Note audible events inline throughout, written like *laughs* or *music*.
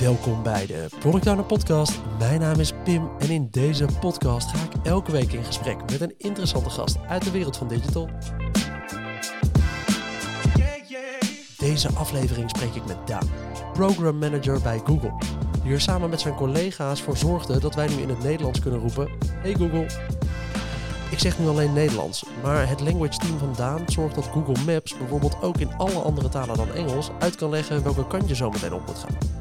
Welkom bij de Product Owner Podcast. Mijn naam is Pim en in deze podcast ga ik elke week in gesprek met een interessante gast uit de wereld van digital. Deze aflevering spreek ik met Daan, Program Manager bij Google. Die er samen met zijn collega's voor zorgde dat wij nu in het Nederlands kunnen roepen: Hey Google. Ik zeg nu alleen Nederlands, maar het language team van Daan zorgt dat Google Maps bijvoorbeeld ook in alle andere talen dan Engels uit kan leggen welke kant je zo meteen op moet gaan.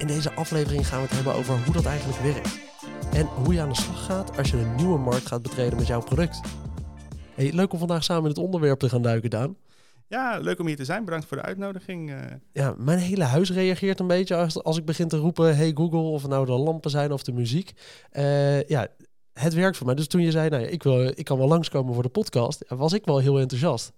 In deze aflevering gaan we het hebben over hoe dat eigenlijk werkt. En hoe je aan de slag gaat als je een nieuwe markt gaat betreden met jouw product. Hey, leuk om vandaag samen in het onderwerp te gaan duiken, Daan. Ja, leuk om hier te zijn. Bedankt voor de uitnodiging. eh. Ja, mijn hele huis reageert een beetje als, als ik begin te roepen... Hey Google, of het nou de lampen zijn of de muziek. Eh, ja, het werkt voor mij. Dus toen je zei, nou ja, ik, wil, ik kan wel langskomen voor de podcast... was ik wel heel enthousiast.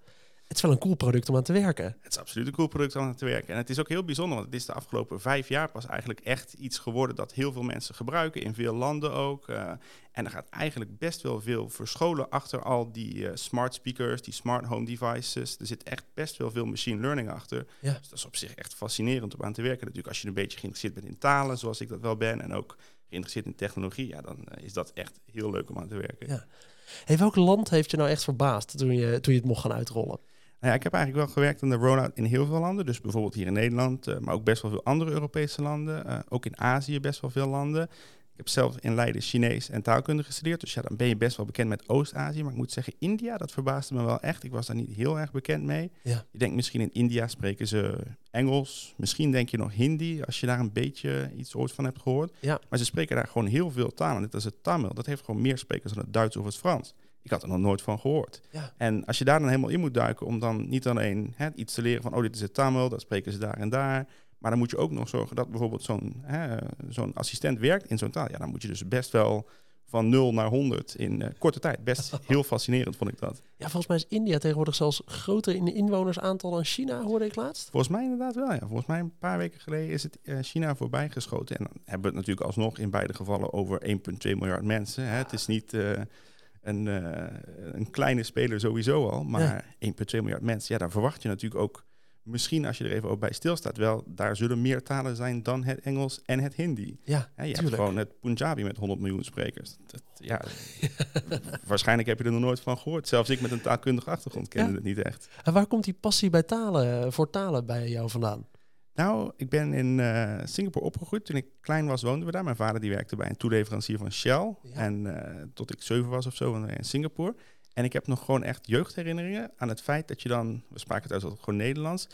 Het is wel een cool product om aan te werken. Het is absoluut een cool product om aan te werken. En het is ook heel bijzonder, want het is de afgelopen vijf jaar pas eigenlijk echt iets geworden dat heel veel mensen gebruiken, in veel landen ook. eh, en er gaat eigenlijk best wel veel verscholen achter al die eh, smart speakers, die smart home devices. Er zit echt best wel veel machine learning achter. Ja. Dus dat is op zich echt fascinerend om aan te werken. Natuurlijk als je een beetje geïnteresseerd bent in talen, zoals ik dat wel ben, en ook geïnteresseerd in technologie, ja, dan eh, is dat echt heel leuk om aan te werken. Ja. Hey, welk land heeft je nou echt verbaasd toen je, toen je het mocht gaan uitrollen? Nou ja, ik heb eigenlijk wel gewerkt aan de rollout in heel veel landen. Dus bijvoorbeeld hier in Nederland, eh, maar ook best wel veel andere Europese landen. Eh, ook in Azië best wel veel landen. Ik heb zelf in Leiden Chinees en taalkunde gestudeerd. Dus ja, dan ben je best wel bekend met Oost-Azië. Maar ik moet zeggen, India, dat verbaasde me wel echt. Ik was daar niet heel erg bekend mee. Ja. Je denkt misschien in India spreken ze Engels. Misschien denk je nog Hindi, als je daar een beetje iets ooit van hebt gehoord. Ja. Maar ze spreken daar gewoon heel veel talen. Net als het Tamil, dat heeft gewoon meer sprekers dan het Duits of het Frans. Ik had er nog nooit van gehoord. Ja. En als je daar dan helemaal in moet duiken om dan niet alleen hè, iets te leren van, oh, dit is het Tamil, dat spreken ze daar en daar. Maar dan moet je ook nog zorgen dat bijvoorbeeld zo'n zo'n assistent werkt in zo'n taal. Ja, dan moet je dus best wel van 0 naar 100 in eh, korte tijd. Best *laughs* heel fascinerend vond ik dat. Ja, volgens mij is India tegenwoordig zelfs groter in inwonersaantal dan China, hoorde ik laatst. Volgens mij inderdaad wel, ja. Volgens mij een paar weken geleden is het eh, China voorbij geschoten. En dan hebben we het natuurlijk alsnog in beide gevallen over 1,2 miljard mensen. Hè. Het is niet eh, een, eh, een kleine speler sowieso al, maar 1,2 miljard mensen. Ja, daar verwacht je natuurlijk ook, misschien als je er even ook bij stilstaat, wel, daar zullen meer talen zijn dan het Engels en het Hindi. Ja, je hebt gewoon het Punjabi met 100 miljoen sprekers. Dat, ja, *laughs* waarschijnlijk heb je er nog nooit van gehoord. Zelfs ik met een taalkundige achtergrond kende Ja. het niet echt. En waar komt die passie bij talen, voor talen bij jou vandaan? Nou, ik ben in eh, Singapore opgegroeid. Toen ik klein was, woonden we daar. Mijn vader die werkte bij een toeleverancier van Shell. Ja. En eh, tot ik zeven was of zo, woonden we in Singapore. En ik heb nog gewoon echt jeugdherinneringen aan het feit dat je dan... We spraken thuis altijd gewoon Nederlands.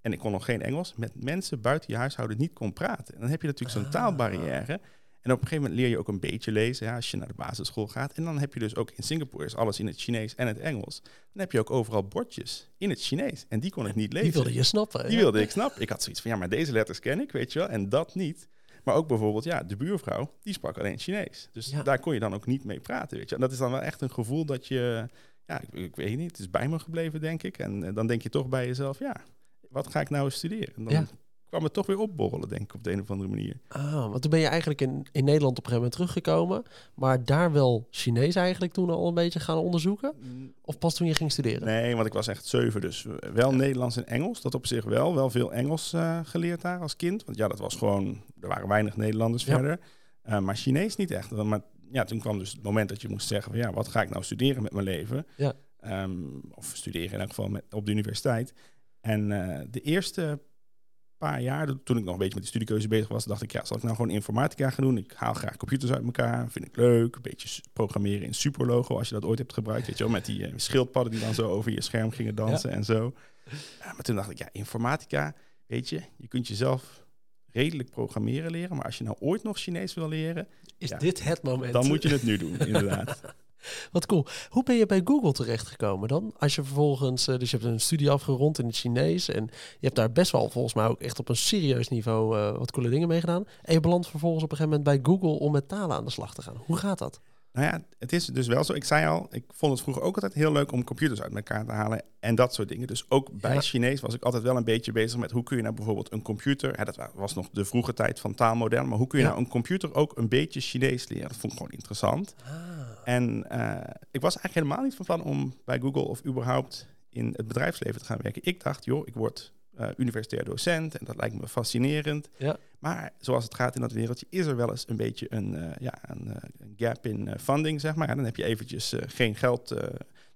En ik kon nog geen Engels. Met mensen buiten je huishouden niet kon praten. En dan heb je natuurlijk zo'n Ah. taalbarrière. En op een gegeven moment leer je ook een beetje lezen ja, als je naar de basisschool gaat. En dan heb je dus ook in Singapore is alles in het Chinees en het Engels. Dan heb je ook overal bordjes in het Chinees. En die kon ik niet lezen. Die wilde je snappen. Die ja. wilde ik *laughs* snappen. Ik had zoiets van, ja, maar deze letters ken ik, weet je wel, en dat niet. Maar ook bijvoorbeeld, ja, de buurvrouw, die sprak alleen Chinees. Dus Ja. daar kon je dan ook niet mee praten, weet je. En dat is dan wel echt een gevoel dat je, ja, ik, ik weet niet, het is bij me gebleven, denk ik. En dan denk je toch bij jezelf, ja, wat ga ik nou studeren? En dan Ja. Kwam het toch weer opborrelen, denk ik, op de een of andere manier. Ah, want toen ben je eigenlijk in, in Nederland op een gegeven moment teruggekomen. Maar daar wel Chinees eigenlijk toen al een beetje gaan onderzoeken? Of pas toen je ging studeren? Nee, want ik was echt zeven, dus wel Nederlands en Engels. Dat op zich wel, wel veel Engels eh, geleerd daar als kind. Want ja, dat was gewoon, er waren weinig Nederlanders Ja. verder. Eh, maar Chinees niet echt. Maar ja, toen kwam dus het moment dat je moest zeggen van ja, wat ga ik nou studeren met mijn leven? Ja. Ehm, of studeren in elk geval met, op de universiteit. En eh, de eerste paar jaar, toen ik nog een beetje met die studiekeuze bezig was, dacht ik, ja, zal ik nou gewoon informatica gaan doen? Ik haal graag computers uit elkaar, vind ik leuk. Een beetje programmeren in Superlogo, als je dat ooit hebt gebruikt, weet je wel, met die eh, schildpadden die dan zo over je scherm gingen dansen en zo. Ja, maar toen dacht ik, ja, informatica, weet je, je kunt jezelf redelijk programmeren leren, maar als je nou ooit nog Chinees wil leren, Is Ja. dit het moment? dan moet je het nu doen, inderdaad. *laughs* *laughs* Wat cool. Hoe ben je bij Google terechtgekomen dan? Als je vervolgens, eh, dus je hebt een studie afgerond in het Chinees en je hebt daar best wel volgens mij ook echt op een serieus niveau eh, wat coole dingen mee gedaan. En je belandt vervolgens op een gegeven moment bij Google om met talen aan de slag te gaan. Hoe gaat dat? Nou ja, het is dus wel zo. Ik zei al, ik vond het vroeger ook altijd heel leuk om computers uit elkaar te halen en dat soort dingen. Dus ook bij Ja. Chinees was ik altijd wel een beetje bezig met hoe kun je nou bijvoorbeeld een computer, hè, dat wa- was nog de vroege tijd van taalmodellen, maar hoe kun je Ja. nou een computer ook een beetje Chinees leren? Dat vond ik gewoon interessant. Ah. En eh, ik was eigenlijk helemaal niet van plan om bij Google of überhaupt in het bedrijfsleven te gaan werken. Ik dacht, joh, ik word uh, universitair docent en dat lijkt me fascinerend. Ja. Maar zoals het gaat in dat wereldje, is er wel eens een beetje een, uh, ja, een, uh, een, gap in funding, zeg maar. En dan heb je eventjes geen geld. dus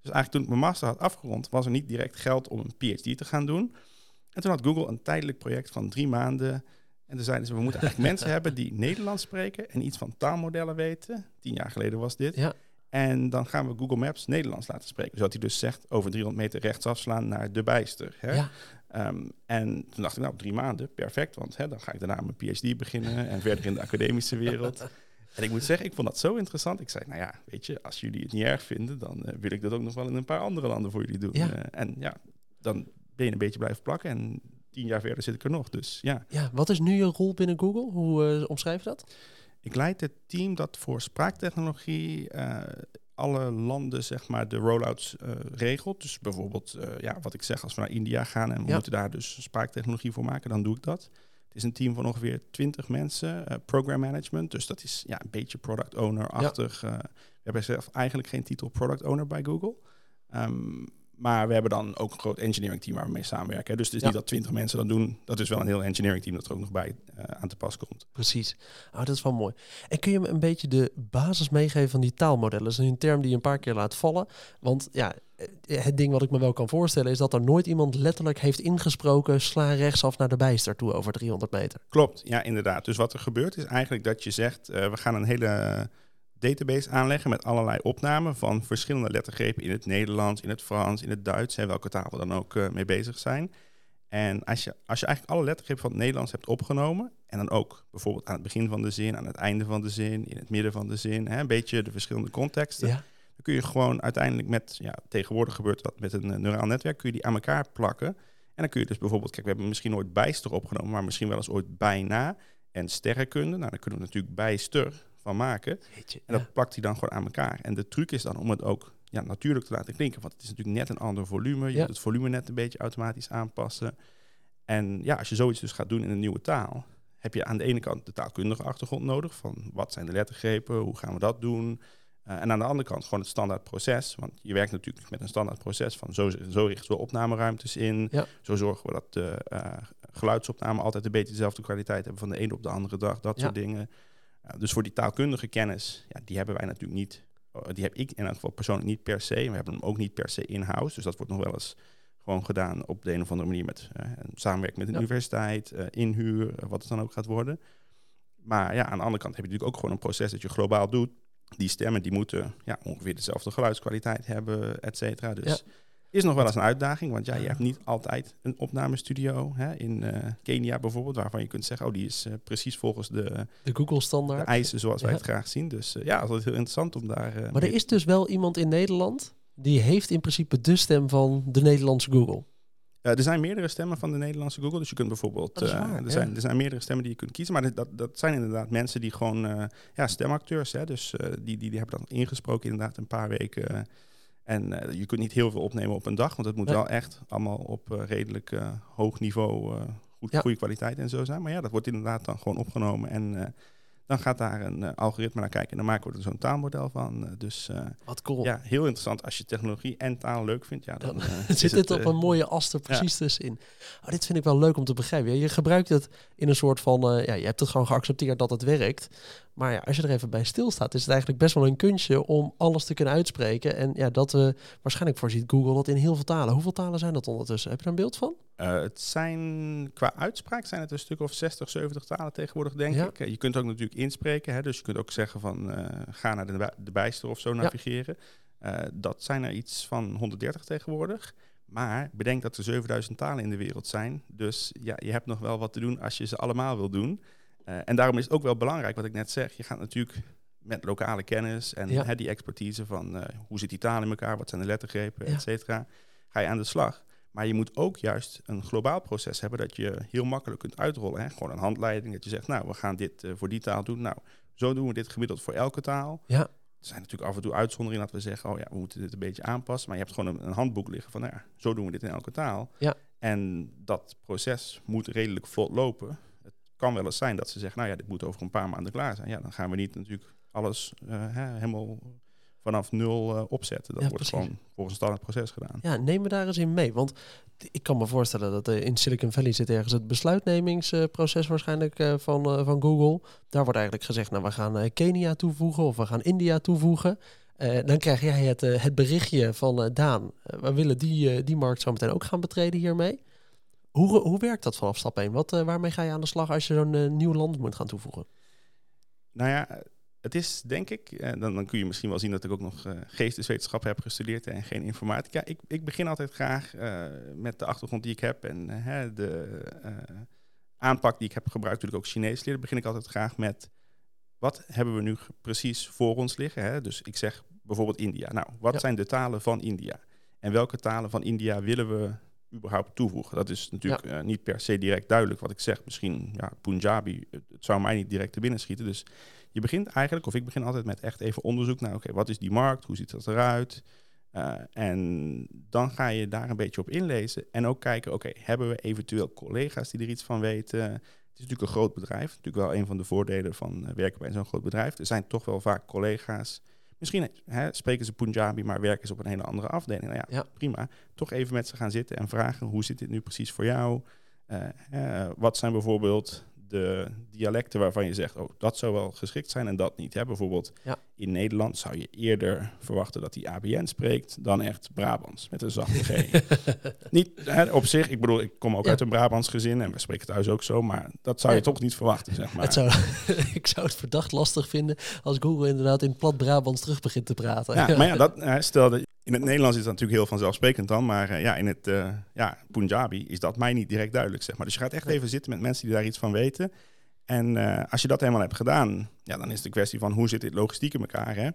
eigenlijk toen ik mijn master had afgerond, was er niet direct geld om een PhD te gaan doen. En toen had Google een tijdelijk project van drie maanden. En toen zeiden ze, we moeten eigenlijk *laughs* mensen hebben die Nederlands spreken en iets van taalmodellen weten. Tien jaar geleden was dit. Ja. En dan gaan we Google Maps Nederlands laten spreken. Zodat hij dus zegt over 300 meter rechtsaf slaan naar de bijster. Hè? Ja. Um, en toen dacht ik, nou, drie maanden, perfect. Want hè, dan ga ik daarna mijn PhD beginnen en verder in de academische wereld. *laughs* En ik moet zeggen, ik vond dat zo interessant. Ik zei, nou ja, weet je, als jullie het niet erg vinden, dan uh, wil ik dat ook nog wel in een paar andere landen voor jullie doen. Ja. Uh, en ja, dan ben je een beetje blijven plakken. En tien jaar verder zit ik er nog. Dus ja. Ja, wat is nu je rol binnen Google? Hoe uh, omschrijf je dat? Ik leid het team dat voor spraaktechnologie alle landen zeg maar de rollouts uh, regelt. Dus bijvoorbeeld, uh, ja, wat ik zeg, als we naar India gaan en we Ja. moeten daar dus spraaktechnologie voor maken, dan doe ik dat. Het is een team van ongeveer 20 mensen, uh, program management. Dus dat is ja, een beetje product owner-achtig. We hebben zelf eigenlijk geen titel product owner bij Google. Um, maar we hebben dan ook een groot engineering team waar we mee samenwerken. Dus het is Ja. niet dat 20 mensen dat doen. Dat is wel een heel engineering team dat er ook nog bij uh, aan te pas komt. Precies. Oh, dat is wel mooi. En kun je me een beetje de basis meegeven van die taalmodellen? Dat is een term die je een paar keer laat vallen. Want ja, eh, het ding wat ik me wel kan voorstellen is dat er nooit iemand letterlijk heeft ingesproken... sla rechtsaf naar de bijster toe over 300 meter. Klopt, ja inderdaad. Dus wat er gebeurt is eigenlijk dat je zegt... Uh, we gaan een hele database aanleggen met allerlei opnamen van verschillende lettergrepen in het Nederlands, in het Frans, in het Duits, en welke taal we dan ook uh, mee bezig zijn. En als je, als je eigenlijk alle lettergrepen van het Nederlands hebt opgenomen, en dan ook bijvoorbeeld aan het begin van de zin, aan het einde van de zin, in het midden van de zin, hè, een beetje de verschillende contexten, Ja. dan kun je gewoon uiteindelijk met, ja, tegenwoordig gebeurt dat met een uh, neuraal netwerk, kun je die aan elkaar plakken. En dan kun je dus bijvoorbeeld, kijk, we hebben misschien ooit bijster opgenomen, maar misschien wel eens ooit bijna. En sterrenkunde, nou dan kunnen we natuurlijk bijster van maken. Jeetje, En dat ja. plakt hij dan gewoon aan elkaar. En de truc is dan om het ook ja, natuurlijk te laten klinken. Want het is natuurlijk net een ander volume. Je Ja. moet het volume net een beetje automatisch aanpassen. En ja, als je zoiets dus gaat doen in een nieuwe taal, heb je aan de ene kant de taalkundige achtergrond nodig. Van wat zijn de lettergrepen, hoe gaan we dat doen? Uh, en aan de andere kant gewoon het standaard proces. Want je werkt natuurlijk met een standaard proces van zo, zo richten we opnameruimtes in. Ja. Zo zorgen we dat de uh, geluidsopnamen altijd een beetje dezelfde kwaliteit hebben van de ene op de andere dag. Dat Ja. soort dingen. Uh, dus voor die taalkundige kennis, ja, die hebben wij natuurlijk niet. Uh, die heb ik in elk geval persoonlijk niet per se. We hebben hem ook niet per se in-house. Dus dat wordt nog wel eens gewoon gedaan op de een of andere manier met uh, samenwerking met een Ja. universiteit, uh, inhuur, wat het dan ook gaat worden. Maar ja, aan de andere kant heb je natuurlijk ook gewoon een proces dat je globaal doet. Die stemmen die moeten ja, ongeveer dezelfde geluidskwaliteit hebben, et cetera. Dus Ja. Is nog wel eens een uitdaging, want ja, je hebt niet altijd een opnamestudio hè, in uh, Kenia bijvoorbeeld, waarvan je kunt zeggen, oh, die is uh, precies volgens de, De Google-standaard. de eisen zoals wij het graag zien. Dus uh, ja, dat is heel interessant om daar. Maar er is dus wel iemand in Nederland die heeft in principe de stem van de Nederlandse Google. Uh, er zijn meerdere stemmen van de Nederlandse Google. Dus je kunt bijvoorbeeld. Uh, waar, er, ja. zijn, er zijn meerdere stemmen die je kunt kiezen. Maar dat, dat zijn inderdaad mensen die gewoon. Uh, ja, stemacteurs. Hè, dus die, die, die hebben dan ingesproken inderdaad een paar weken. En uh, je kunt niet heel veel opnemen op een dag. Want het moet wel echt allemaal op uh, redelijk uh, hoog niveau. goed, Ja. goede kwaliteit en zo zijn. Maar ja, dat wordt inderdaad dan gewoon opgenomen. En dan gaat daar een algoritme naar kijken. En dan maken we er zo'n taalmodel van. Dus Wat cool. ja, heel interessant. Als je technologie en taal leuk vindt. Ja, dan, *laughs* zit dit het, op een mooie as er precies tussenin. Oh, dit vind ik wel leuk om te begrijpen. Je gebruikt het in een soort van... eh, ja, je hebt het gewoon geaccepteerd dat het werkt. Maar ja, als je er even bij stilstaat... is het eigenlijk best wel een kunstje om alles te kunnen uitspreken. En ja, dat we... waarschijnlijk voorziet Google dat in heel veel talen. Hoeveel talen zijn dat ondertussen? Heb je er een beeld van? Uh, het zijn qua uitspraak zijn het een stuk of 60, 70 talen tegenwoordig, denk Ja. ik. Uh, je kunt ook natuurlijk inspreken, hè, dus je kunt ook zeggen van uh, ga naar de, bij- de bijster of zo navigeren. Uh, dat zijn er iets van 130 tegenwoordig. Maar bedenk dat er 7000 talen in de wereld zijn. Dus ja, je hebt nog wel wat te doen als je ze allemaal wil doen. Uh, en daarom is het ook wel belangrijk wat ik net zeg. Je gaat natuurlijk met lokale kennis en Ja. hè, die expertise van uh, hoe zit die taal in elkaar, wat zijn de lettergrepen, Ja. et cetera, ga je aan de slag. Maar je moet ook juist een globaal proces hebben dat je heel makkelijk kunt uitrollen. Hè? Gewoon een handleiding dat je zegt, nou, we gaan dit uh, voor die taal doen. Nou, zo doen we dit gemiddeld voor elke taal. Ja. Er zijn natuurlijk af en toe uitzonderingen dat we zeggen, oh ja, we moeten dit een beetje aanpassen. Maar je hebt gewoon een, een handboek liggen van, nou ja, zo doen we dit in elke taal. Ja. En dat proces moet redelijk vlot lopen. Kan wel eens zijn dat ze zeggen, nou ja, dit moet over een paar maanden klaar zijn. Ja, dan gaan we niet natuurlijk alles hè, helemaal vanaf nul uh, opzetten. Dat Ja, wordt precies. gewoon volgens een standaard proces gedaan. Ja, neem me daar eens in mee. Want ik kan me voorstellen dat eh, in Silicon Valley zit ergens het besluitnemingsproces waarschijnlijk eh, van, eh, van Google. Daar wordt eigenlijk gezegd, nou we gaan eh, Kenia toevoegen of we gaan India toevoegen. Eh, dan krijg jij het, eh, het berichtje van eh, Daan. eh, we willen die, eh, die markt zo meteen ook gaan betreden hiermee. Hoe, hoe werkt dat vanaf stap 1? Wat, eh, waarmee ga je aan de slag als je zo'n eh, nieuw land moet gaan toevoegen? Nou ja, het is denk ik, eh, dan, dan kun je misschien wel zien dat ik ook nog eh, geesteswetenschappen heb gestudeerd en geen informatica. Ik, ik begin altijd graag met de achtergrond die ik heb en de aanpak die ik heb gebruikt toen ik ook Chinees leerde, begin ik altijd graag met wat hebben we nu precies voor ons liggen. Hè? Dus ik zeg bijvoorbeeld India. Nou, wat Ja. zijn de talen van India? En welke talen van India willen we überhaupt toevoegen? Dat is natuurlijk eh, niet per se direct duidelijk wat ik zeg. Misschien ja, Punjabi, het, het zou mij niet direct te binnen schieten. Dus je begint eigenlijk, of ik begin altijd met echt even onderzoek naar, oké, wat is die markt? Hoe ziet dat eruit? Eh, en dan ga je daar een beetje op inlezen en ook kijken, oké, hebben we eventueel collega's die er iets van weten? Het is natuurlijk een groot bedrijf, natuurlijk wel een van de voordelen van eh, werken bij zo'n groot bedrijf. Er zijn toch wel vaak collega's, misschien hè, spreken ze Punjabi, maar werken ze op een hele andere afdeling. Nou ja, Ja. prima. Toch even met ze gaan zitten en vragen, hoe zit dit nu precies voor jou? Eh, wat zijn bijvoorbeeld de dialecten waarvan je zegt, oh, dat zou wel geschikt zijn en dat niet. Hè? Bijvoorbeeld Ja. In Nederland zou je eerder verwachten dat hij ABN spreekt dan echt Brabants met een zachte G. *laughs* niet hè, op zich, ik bedoel, ik kom ook Ja. uit een Brabants gezin en we spreken thuis ook zo, maar dat zou je Ja. toch niet verwachten, zeg maar. Het zou, *laughs* ik zou het verdacht lastig vinden als Google inderdaad in plat Brabants terug begint te praten. Ja, maar ja, *laughs* dat, hè, stel dat in het Nederlands is dat natuurlijk heel vanzelfsprekend dan, maar eh, ja, in het eh, ja, Punjabi is dat mij niet direct duidelijk, zeg maar. Dus je gaat echt even zitten met mensen die daar iets van weten. En eh, als je dat helemaal hebt gedaan, ja, dan is het een kwestie van hoe zit dit logistiek in elkaar, hè?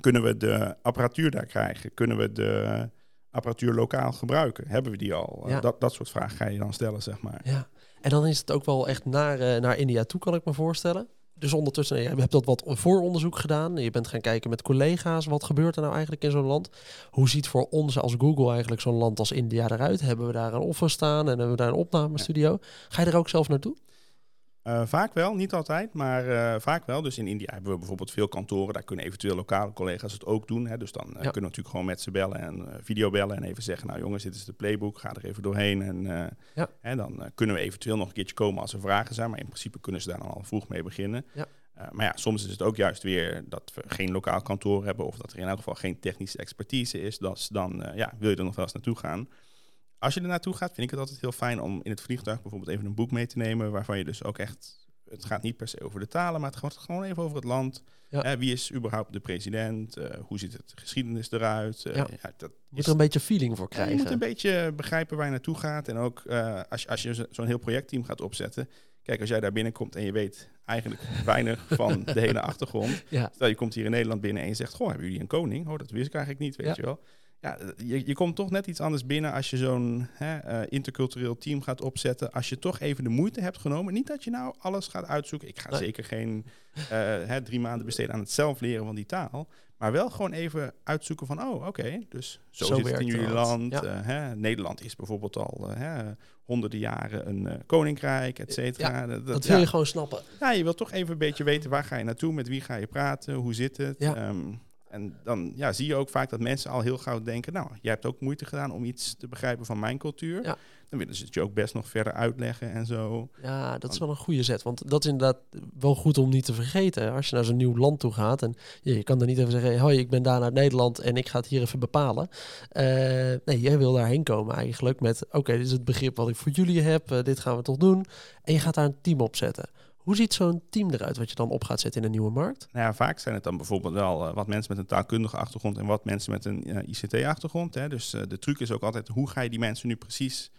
Kunnen we de apparatuur daar krijgen? Kunnen we de apparatuur lokaal gebruiken? Hebben we die al? Eh, dat, dat soort vragen ga je dan stellen, zeg maar. Ja, en dan is het ook wel echt naar, eh, naar India toe, kan ik me voorstellen. Dus ondertussen, je hebt dat wat vooronderzoek gedaan. Je bent gaan kijken met collega's, wat gebeurt er nou eigenlijk in zo'n land? Hoe ziet voor ons als Google eigenlijk zo'n land als India eruit? Hebben we daar een office staan en hebben we daar een opnamestudio? Ga je er ook zelf naartoe? Eh, vaak wel, niet altijd, maar eh, vaak wel. Dus in India hebben we bijvoorbeeld veel kantoren. Daar kunnen eventueel lokale collega's het ook doen. Hè. Dus dan eh, kunnen we natuurlijk gewoon met ze bellen en videobellen en even zeggen... nou jongens, dit is de playbook, ga er even doorheen. En Ja. dan kunnen we eventueel nog een keertje komen als er vragen zijn. Maar in principe kunnen ze daar dan al vroeg mee beginnen. Ja. Maar ja, soms is het ook juist weer dat we geen lokaal kantoor hebben... of dat er in elk geval geen technische expertise is. Dus dan eh, ja, wil je er nog wel eens naartoe gaan... Als je er naartoe gaat, vind ik het altijd heel fijn om in het vliegtuig bijvoorbeeld even een boek mee te nemen. Waarvan je dus ook echt. Het gaat niet per se over de talen, maar het gaat gewoon even over het land. Ja. Eh, wie is überhaupt de president? Eh, hoe ziet het geschiedenis eruit? Eh, Ja. ja, dat Je moet er een beetje feeling voor ja, je moet een krijgen. beetje begrijpen waar je naartoe gaat. En ook eh, als, je- als je zo- zo'n heel projectteam gaat opzetten. Kijk, als jij daar binnenkomt en je weet eigenlijk weinig *laughs* van de hele achtergrond. Stel, je komt hier in Nederland binnen en je zegt... Goh, hebben jullie een koning? Oh, dat wist ik eigenlijk niet, weet je wel. Ja, je, je komt toch net iets anders binnen als je zo'n hè, eh, intercultureel team gaat opzetten. Als je toch even de moeite hebt genomen. Niet dat je nou alles gaat uitzoeken. Ik ga Nee. zeker geen eh, hè, drie maanden besteden aan het zelf leren van die taal. Maar wel gewoon even uitzoeken van, oh, oké, dus zo, Zo zit het in jullie land. Ja. Eh, hè, Nederland is bijvoorbeeld al hè, honderden jaren een koninkrijk, et cetera. Dat- Dat wil je gewoon snappen. Ja, je wilt toch even een beetje weten waar ga je naartoe, met wie ga je praten, hoe zit het. Ja. En dan ja, zie je ook vaak dat mensen al heel gauw denken, nou, jij hebt ook moeite gedaan om iets te begrijpen van mijn cultuur. Ja. Dan willen ze het je ook best nog verder uitleggen en zo. Ja, dat is wel een goede zet. Want dat is inderdaad wel goed om niet te vergeten. Als je naar zo'n nieuw land toe gaat en je, je kan er niet even zeggen: Hoi, ik ben daar uit Nederland en ik ga het hier even bepalen. Eh, nee, jij wil daarheen komen eigenlijk met: Oké, dit is het begrip wat ik voor jullie heb, eh, dit gaan we toch doen. En je gaat daar een team op zetten. Hoe ziet zo'n team eruit wat je dan op gaat zetten in een nieuwe markt? Nou ja, vaak zijn het dan bijvoorbeeld wel eh, wat mensen met een taalkundige achtergrond en wat mensen met een eh, ICT-achtergrond. Dus eh, de truc is ook altijd hoe ga je die mensen nu precies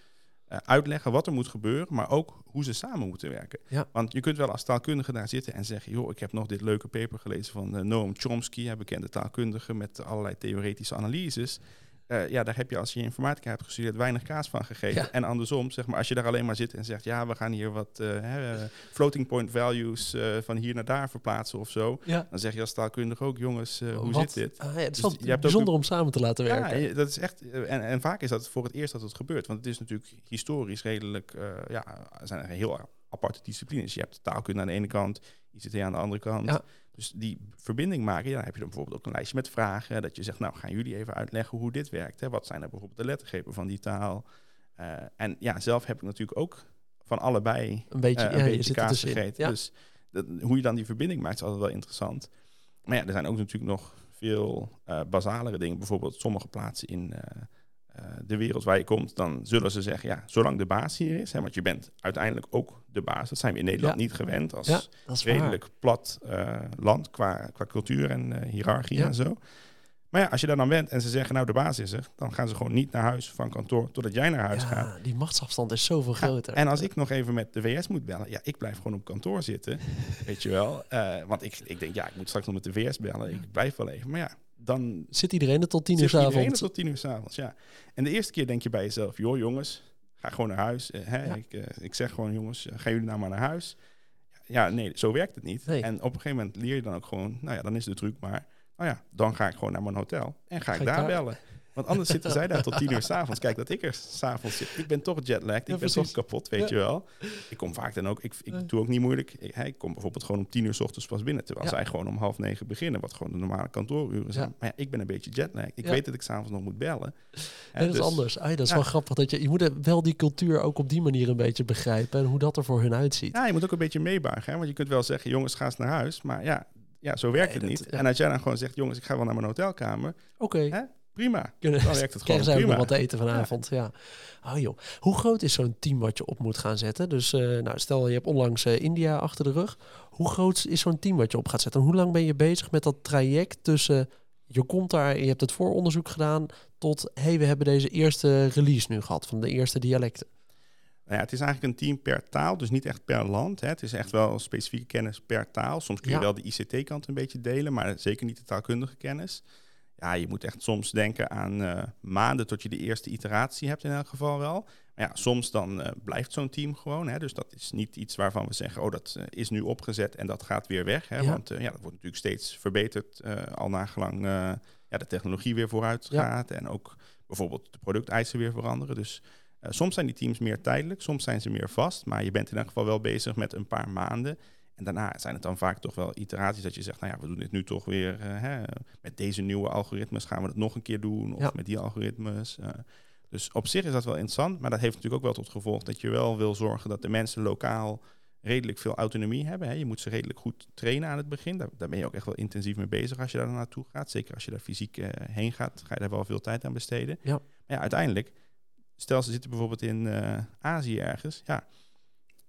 uitleggen wat er moet gebeuren, maar ook hoe ze samen moeten werken. Ja. Want je kunt wel als taalkundige daar zitten en zeggen, joh, ik heb nog dit leuke paper gelezen van Noam Chomsky, een bekende taalkundige met allerlei theoretische analyses. Eh, ja, daar heb je als je informatica hebt gestudeerd weinig kaas van gegeten. Ja. En andersom, zeg maar, als je daar alleen maar zit en zegt, ja, we gaan hier wat eh, floating point values eh, van hier naar daar verplaatsen of zo. Ja. Dan zeg je als taalkundige ook, jongens, hoe Wat? zit dit? Ah, ja, het is Dus wel je hebt ook bijzonder om samen te laten Ja, werken. je- dat is echt. En, en vaak is dat voor het eerst dat het gebeurt. Want het is natuurlijk historisch redelijk. ja, er zijn heel aparte disciplines. Je hebt taalkunde aan de ene kant, ICT aan de andere kant. Ja. Dus die verbinding maken, ja, dan heb je dan bijvoorbeeld ook een lijstje met vragen. Dat je zegt, nou gaan jullie even uitleggen hoe dit werkt. Hè? Wat zijn er bijvoorbeeld de lettergrepen van die taal? Eh, en ja, zelf heb ik natuurlijk ook van allebei Een beetje, eh, een ja, je beetje zit kaas gegeten. Ja. Dus dat, hoe je dan die verbinding maakt is altijd wel interessant. Maar ja, er zijn ook natuurlijk nog veel eh basalere dingen. Bijvoorbeeld sommige plaatsen in de wereld waar je komt, dan zullen ze zeggen, ja, zolang de baas hier is, hè, want je bent uiteindelijk ook de baas. Dat zijn we in Nederland Ja. niet gewend als ja, waar. redelijk plat eh, land qua, qua cultuur en eh, hiërarchie Ja. en zo. Maar ja, als je daar dan bent en ze zeggen, nou de baas is er, dan gaan ze gewoon niet naar huis van kantoor totdat jij naar huis gaat. Die machtsafstand is zoveel groter. en als ik nog even met de VS moet bellen, ja, ik blijf gewoon op kantoor zitten, *laughs* weet je wel. Eh, want ik, ik denk, ja, ik moet straks nog met de VS bellen, ik blijf wel even. Maar ja, dan Zit iedereen er tot tien uur zit s iedereen er tot tien uur s'avonds, ja. En de eerste keer denk je bij jezelf, joh jongens, ga gewoon naar huis. Eh, hè, Ja. ik, eh, ik zeg gewoon, jongens, eh, gaan jullie nou maar naar huis? Ja, nee, zo werkt het niet. Nee. En op een gegeven moment leer je dan ook gewoon, nou ja, dan is de truc maar, nou ja, dan ga ik gewoon naar mijn hotel en ga, Ga ik ik daar daar- bellen. Want anders zitten zij daar tot tien uur s'avonds. Kijk, dat ik er s'avonds zit. Ik ben toch jetlagged. Ik Ja, ben toch precies. kapot, weet Ja. je wel. Ik kom vaak dan ook... Ik, ik Nee. doe ook niet moeilijk. Ik, ik kom bijvoorbeeld gewoon om tien uur s ochtends pas binnen. Terwijl zij gewoon om half negen beginnen. Wat gewoon de normale kantooruren zijn. Maar ja, ik ben een beetje jetlagged. Ik weet dat ik s'avonds nog moet bellen. Nee, dat is dus- anders. Dat is wel grappig. Dat je, je moet wel die cultuur ook op die manier een beetje begrijpen. En hoe dat er voor hun uitziet. Ja, je moet ook een beetje meebuigen. Hè? Want je kunt wel zeggen, jongens, ga eens naar huis. Maar ja, ja zo werkt Nee, het dat- niet. ja. En als jij dan gewoon zegt, jongens, ik ga wel naar mijn hotelkamer. Oké. Prima. Kunnen Dan werkt het *laughs* gewoon nog prima. wat te eten vanavond. Ja. Oh joh. Hoe groot is zo'n team wat je op moet gaan zetten? Dus eh, nou, stel je hebt onlangs eh, India achter de rug. Hoe groot is zo'n team wat je op gaat zetten? En hoe lang ben je bezig met dat traject tussen je komt daar, je hebt het vooronderzoek gedaan, tot hey, we hebben deze eerste release nu gehad van de eerste dialecten. Nou ja, het is eigenlijk een team per taal, dus niet echt per land. Hè. Het is echt wel specifieke kennis per taal. Soms kun je Ja. wel de ICT-kant een beetje delen, maar zeker niet de taalkundige kennis. Ja, je moet echt soms denken aan eh, maanden tot je de eerste iteratie hebt in elk geval wel. Maar ja, soms dan eh, blijft zo'n team gewoon. Hè. Dus dat is niet iets waarvan we zeggen, oh, dat eh, is nu opgezet en dat gaat weer weg. Hè. Ja. Want ja, dat wordt natuurlijk steeds verbeterd, al nagelang ja, de technologie weer vooruit Ja. gaat. En ook bijvoorbeeld de producteisen weer veranderen. Dus soms zijn die teams meer tijdelijk, soms zijn ze meer vast. Maar je bent in elk geval wel bezig met een paar maanden. En daarna zijn het dan vaak toch wel iteraties dat je zegt, nou ja, we doen dit nu toch weer. eh, hè, met deze nieuwe algoritmes gaan we het nog een keer doen. Of Ja. met die algoritmes. eh. dus op zich is dat wel interessant. Maar dat heeft natuurlijk ook wel tot gevolg dat je wel wil zorgen dat de mensen lokaal redelijk veel autonomie hebben. Hè. Je moet ze redelijk goed trainen aan het begin. Daar, daar ben je ook echt wel intensief mee bezig als je daar naartoe gaat. Zeker als je daar fysiek eh, heen gaat, ga je daar wel veel tijd aan besteden. Ja. Maar ja, uiteindelijk, stel ze zitten bijvoorbeeld in Azië ergens. Ja,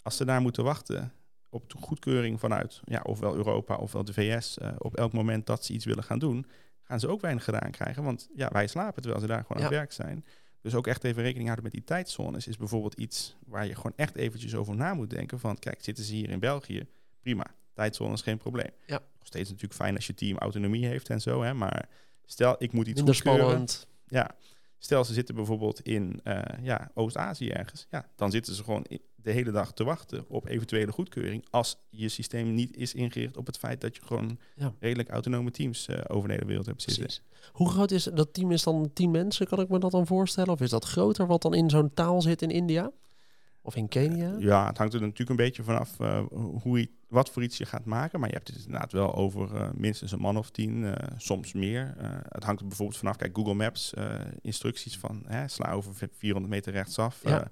als ze daar moeten wachten op de goedkeuring vanuit ja, ofwel Europa ofwel de VS, eh, op elk moment dat ze iets willen gaan doen, gaan ze ook weinig gedaan krijgen. Want ja, wij slapen terwijl ze daar gewoon aan het werk zijn. Dus ook echt even rekening houden met die tijdzones is bijvoorbeeld iets waar je gewoon echt eventjes over na moet denken. Van kijk, zitten ze hier in België? Prima, tijdzone is geen probleem. Ja. Nog steeds natuurlijk fijn als je team autonomie heeft en zo, hè, maar stel ik moet iets Minder spannend. Ja, stel ze zitten bijvoorbeeld in eh, ja, Oost-Azië ergens. Ja, dan zitten ze gewoon de hele dag te wachten op eventuele goedkeuring. Als je systeem niet is ingericht op het feit dat je gewoon Ja. redelijk autonome teams eh, over de hele wereld hebt zitten. Precies. Hoe groot is dat team? Is dan tien mensen? Kan ik me dat dan voorstellen? Of is dat groter wat dan in zo'n taal zit in India? Of in Kenia? Ja, het hangt er natuurlijk een beetje vanaf eh, hoe je, wat voor iets je gaat maken. Maar je hebt het inderdaad wel over eh, minstens een man of tien, eh, soms meer. Eh, het hangt er bijvoorbeeld vanaf, kijk, Google Maps, instructies van hè, sla over 400 meter rechtsaf. Ja.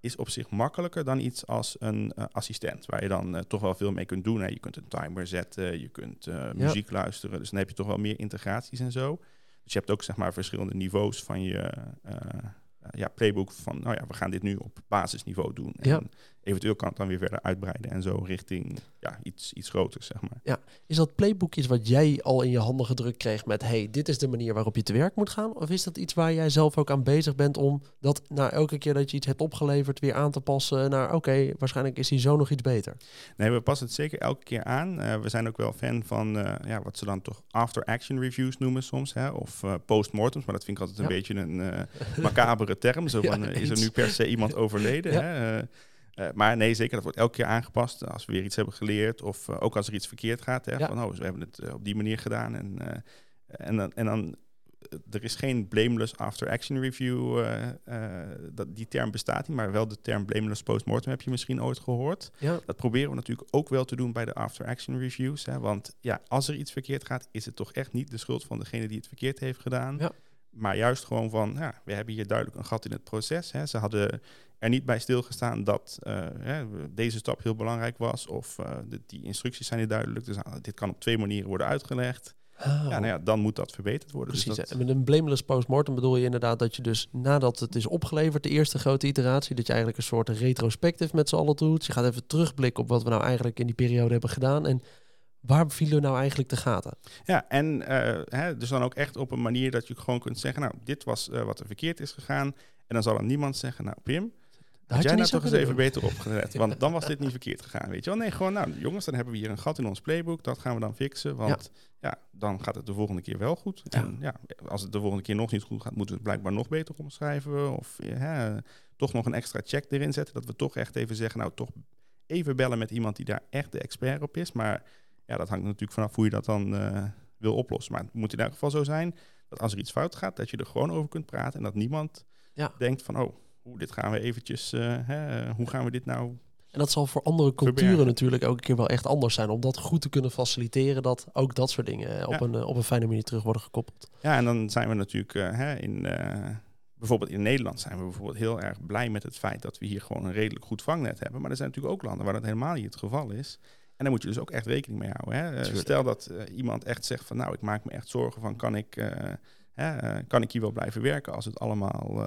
is op zich makkelijker dan iets als een assistent, waar je dan toch wel veel mee kunt doen. Hè. Je kunt een timer zetten, je kunt muziek luisteren, dus dan heb je toch wel meer integraties en zo. Dus je hebt ook zeg maar verschillende niveaus van je ja, playbook van, nou ja, we gaan dit nu op basisniveau doen. En Ja. Eventueel kan het dan weer verder uitbreiden en zo richting ja, iets, iets groters, zeg maar. Is dat playbook iets wat jij al in je handen gedrukt kreeg met... hey, dit is de manier waarop je te werk moet gaan? Of is dat iets waar jij zelf ook aan bezig bent om dat na elke keer dat je iets hebt opgeleverd... weer aan te passen naar oké, waarschijnlijk is die zo nog iets beter? Nee, we passen het zeker elke keer aan. Eh, we zijn ook wel fan van eh, ja, wat ze dan toch after-action reviews noemen soms. Hè? Of eh postmortems, maar dat vind ik altijd een Ja. beetje een macabere term. Zo *laughs* Ja, van, is er nu per se iemand *laughs* overleden? Ja. Hè? Eh, eh, maar nee, zeker, dat wordt elke keer aangepast als we weer iets hebben geleerd. Of eh, ook als er iets verkeerd gaat. Hè? Ja. Van, oh, we hebben het eh, op die manier gedaan. En, eh, en, dan, en dan er is geen blameless after action review. eh, eh, dat, die term bestaat niet, maar wel de term blameless postmortem heb je misschien ooit gehoord. Ja, Dat proberen we natuurlijk ook wel te doen bij de after action reviews. Hè? Want ja, als er iets verkeerd gaat, is het toch echt niet de schuld van degene die het verkeerd heeft gedaan. Ja. Maar juist gewoon van, ja, we hebben hier duidelijk een gat in het proces. Hè? Ze hadden er niet bij stilgestaan dat eh, hè, deze stap heel belangrijk was. Of eh, de, die instructies zijn niet duidelijk. Dus ah, dit kan op twee manieren worden uitgelegd. Ah, Ja, nou ja, dan moet dat verbeterd worden. Precies. Dus En dat, met een blameless postmortem bedoel je inderdaad dat je dus nadat het is opgeleverd, de eerste grote iteratie, dat je eigenlijk een soort retrospectief met z'n allen doet. Je gaat even terugblikken op wat we nou eigenlijk in die periode hebben gedaan. En waar vielen nou eigenlijk de gaten? ja, en eh, hè, dus dan ook echt op een manier dat je gewoon kunt zeggen, nou, dit was eh, wat er verkeerd is gegaan. En dan zal er niemand zeggen, nou Pim, Daar Had had jij nou toch eens even beter opgelet? *laughs* Want dan was dit niet verkeerd gegaan, weet je wel? Nee, gewoon, nou jongens, dan hebben we hier een gat in ons playbook. Dat gaan we dan fixen, want ja, dan gaat het de volgende keer wel goed. Ja. En ja, als het de volgende keer nog niet goed gaat, moeten we het blijkbaar nog beter omschrijven. Of ja, toch nog een extra check erin zetten. Dat we toch echt even zeggen, nou toch even bellen met iemand die daar echt de expert op is. Maar ja, dat hangt natuurlijk vanaf hoe je dat dan eh, wil oplossen. Maar het moet in elk geval zo zijn dat als er iets fout gaat, dat je er gewoon over kunt praten. En dat niemand Ja. denkt van, oh, hoe, dit gaan we eventjes, eh, hè, eh, hoe gaan we dit nou En dat zal voor andere culturen Verbergen. natuurlijk ook een keer wel echt anders zijn. Om dat goed te kunnen faciliteren, dat ook dat soort dingen op, Ja. een, op een fijne manier terug worden gekoppeld. Ja, en dan zijn we natuurlijk hè, in, bijvoorbeeld in Nederland zijn we bijvoorbeeld heel erg blij met het feit dat we hier gewoon een redelijk goed vangnet hebben. Maar er zijn natuurlijk ook landen waar dat helemaal niet het geval is. En daar moet je dus ook echt rekening mee houden. Hè. Eh, stel dat eh, iemand echt zegt van nou, ik maak me echt zorgen van kan ik, eh, hè, kan ik hier wel blijven werken als het allemaal,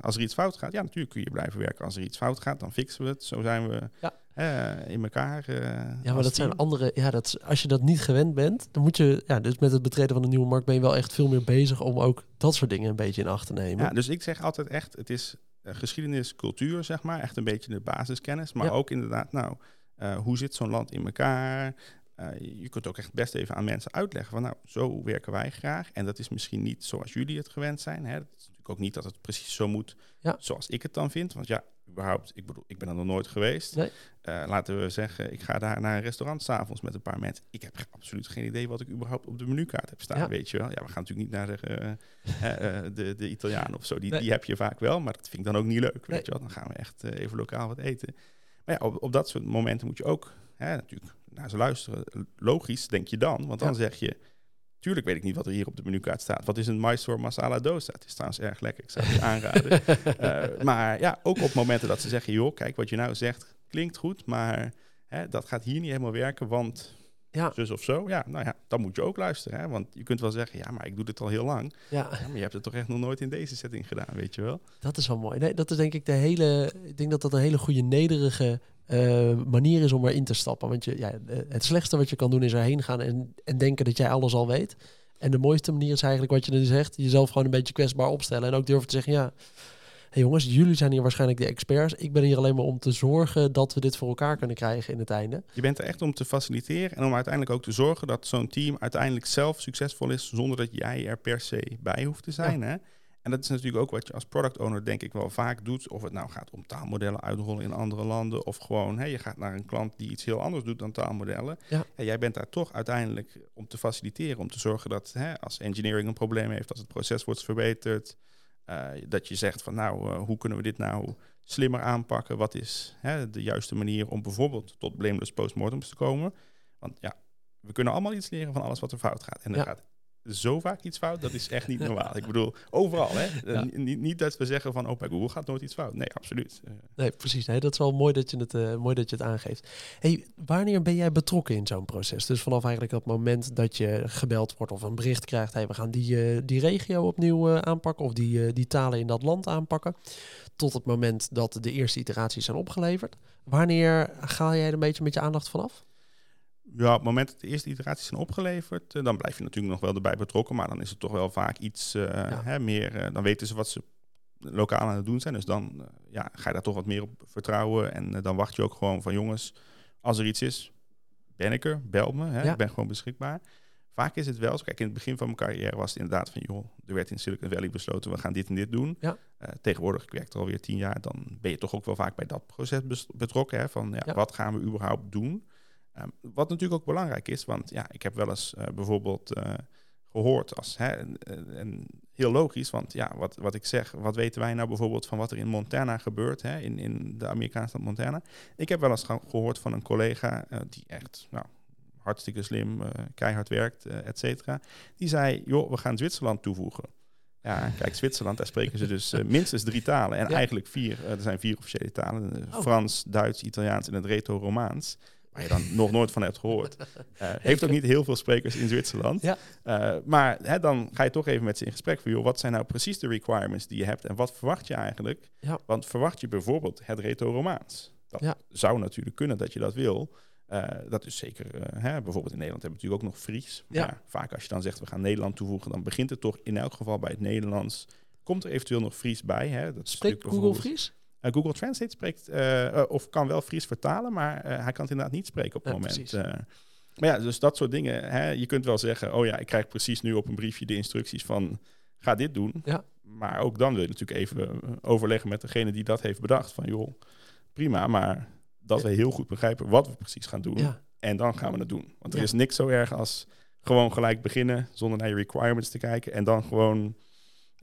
als er iets fout gaat. Ja, natuurlijk kun je blijven werken. Als er iets fout gaat, dan fixen we het. Zo zijn we Ja. eh, in elkaar. eh, Ja, maar dat zijn andere. Ja, dat, is- als je dat niet gewend bent, dan moet je. Ja, dus met het betreden van de nieuwe markt ben je wel echt veel meer bezig om ook dat soort dingen een beetje in acht te nemen. Ja, dus ik zeg altijd echt, het is geschiedenis, cultuur, zeg maar. Echt een beetje de basiskennis. Maar Ja. ook inderdaad, nou, eh, hoe zit zo'n land in elkaar? Eh, je kunt ook echt best even aan mensen uitleggen van, nou, zo werken wij graag. En dat is misschien niet zoals jullie het gewend zijn. Hè. Het is natuurlijk ook niet dat het precies zo moet Ja. zoals ik het dan vind. Want ja, überhaupt, ik bedoel, ik ben er nog nooit geweest. Nee. Eh, laten we zeggen, ik ga daar naar een restaurant s'avonds met een paar mensen. Ik heb absoluut geen idee wat ik überhaupt op de menukaart heb staan, Ja. weet je wel. Ja, we gaan natuurlijk niet naar de, de, de Italiaan of zo. Die, Nee. die heb je vaak wel, maar dat vind ik dan ook niet leuk, weet Nee. je wel. Dan gaan we echt even lokaal wat eten. Maar ja, op, op dat soort momenten moet je ook hè, natuurlijk naar ze luisteren. Logisch, denk je dan, want dan Ja. zeg je... Tuurlijk weet ik niet wat er hier op de menukaart staat. Wat is een Mysore masala dosa? Het is trouwens erg lekker, ik zou het je *laughs* aanraden. Eh, maar ja, ook op momenten dat ze zeggen... joh, kijk, wat je nou zegt klinkt goed, maar hè, dat gaat hier niet helemaal werken, want Ja, zus of zo. Ja, nou ja, dan moet je ook luisteren. Hè? Want je kunt wel zeggen, ja, maar ik doe dit al heel lang. ja, Ja, maar je hebt het toch echt nog nooit in deze setting gedaan, weet je wel? dat is wel mooi. Nee, dat is denk ik de hele. Ik denk dat dat een hele goede nederige eh, manier is om erin te stappen. Want je, ja, eh, het slechtste wat je kan doen is erheen gaan en, en denken dat jij alles al weet. En de mooiste manier is eigenlijk wat je nu zegt, jezelf gewoon een beetje kwetsbaar opstellen. En ook durven te zeggen, ja, hey jongens, jullie zijn hier waarschijnlijk de experts. Ik ben hier alleen maar om te zorgen dat we dit voor elkaar kunnen krijgen in het einde. Je bent er echt om te faciliteren en om uiteindelijk ook te zorgen dat zo'n team uiteindelijk zelf succesvol is, zonder dat jij er per se bij hoeft te zijn. Hè? En dat is natuurlijk ook wat je als product owner denk ik wel vaak doet. Of het nou gaat om taalmodellen uitrollen in andere landen. Of gewoon, hè, je gaat naar een klant die iets heel anders doet dan taalmodellen. Ja. En jij bent daar toch uiteindelijk om te faciliteren. Om te zorgen dat hè, als engineering een probleem heeft, als het proces wordt verbeterd. Eh, dat je zegt van nou, eh, hoe kunnen we dit nou slimmer aanpakken? Wat is hè, de juiste manier om bijvoorbeeld tot blameless postmortems te komen? Want ja, we kunnen allemaal iets leren van alles wat er fout gaat. En er Ja. gaat zo vaak iets fout, dat is echt niet *laughs* normaal. Ik bedoel, overal. Hè? Ja. Eh, niet, niet dat we zeggen van, oh, bij Google gaat nooit iets fout. Nee, absoluut. Eh, Nee, precies. Nee, dat is wel mooi dat je het, eh, mooi dat je het aangeeft. Hey, wanneer ben jij betrokken in zo'n proces? Dus vanaf eigenlijk dat moment dat je gebeld wordt of een bericht krijgt... Hey, we gaan die, die regio opnieuw aanpakken of die, die talen in dat land aanpakken... tot het moment dat de eerste iteraties zijn opgeleverd. Wanneer ga jij er een beetje met je aandacht vanaf? Ja, op het moment dat de eerste iteraties zijn opgeleverd, eh, dan blijf je natuurlijk nog wel erbij betrokken. Maar dan is het toch wel vaak iets eh, hè, meer. eh, dan weten ze wat ze lokaal aan het doen zijn. Dus dan ja, ga je daar toch wat meer op vertrouwen. En dan wacht je ook gewoon van jongens, als er iets is, ben ik er, bel me. Hè, Ja. Ik ben gewoon beschikbaar. Vaak is het wel zo. Kijk, in het begin van mijn carrière was het inderdaad van joh, er werd in Silicon Valley besloten, we gaan dit en dit doen. Ja. Tegenwoordig, ik werk er alweer tien jaar, dan ben je toch ook wel vaak bij dat proces betrokken. Hè, van Ja. wat gaan we überhaupt doen? Ehm, wat natuurlijk ook belangrijk is, want ja, ik heb wel eens eh, bijvoorbeeld eh, gehoord als hè, en, en heel logisch, want ja, wat, wat ik zeg, wat weten wij nou bijvoorbeeld van wat er in Montana gebeurt, hè, in, in de Amerikaanse stad Montana? Ik heb wel eens ge- gehoord van een collega eh, die echt nou, hartstikke slim, keihard werkt, et cetera. Die zei, joh, we gaan Zwitserland toevoegen. Ja, kijk, Zwitserland, daar spreken ze dus *laughs* minstens drie talen. En Ja. eigenlijk vier. Er zijn vier officiële talen. Oh. Frans, Duits, Italiaans en het Reto-Romaans. Waar je dan *laughs* nog nooit van hebt gehoord. *laughs* Eh, heeft ook niet heel veel sprekers in Zwitserland. Ja. Eh, maar hè, dan ga je toch even met ze in gesprek van... Joh, wat zijn nou precies de requirements die je hebt... en wat verwacht je eigenlijk? Ja. Want verwacht je bijvoorbeeld het Reto-Romaans? Dat Ja. zou natuurlijk kunnen dat je dat wil... Eh, dat is zeker, hè, bijvoorbeeld in Nederland hebben we natuurlijk ook nog Fries. Maar vaak als je dan zegt we gaan Nederland toevoegen, dan begint het toch in elk geval bij het Nederlands. Komt er eventueel nog Fries bij? Hè? Dat Spreekt Google Fries? Eh, Google Translate spreekt, eh, eh, of kan wel Fries vertalen, maar hij kan het inderdaad niet spreken op het Ja, moment. maar ja, dus dat soort dingen. Hè? Je kunt wel zeggen, oh ja, ik krijg precies nu op een briefje de instructies van ga dit doen. Ja. Maar ook dan wil je natuurlijk even overleggen met degene die dat heeft bedacht. Van joh, prima, maar dat we heel goed begrijpen wat we precies gaan doen. Ja. En dan gaan we het doen. Want er Ja. is niks zo erg als gewoon gelijk beginnen zonder naar je requirements te kijken. En dan gewoon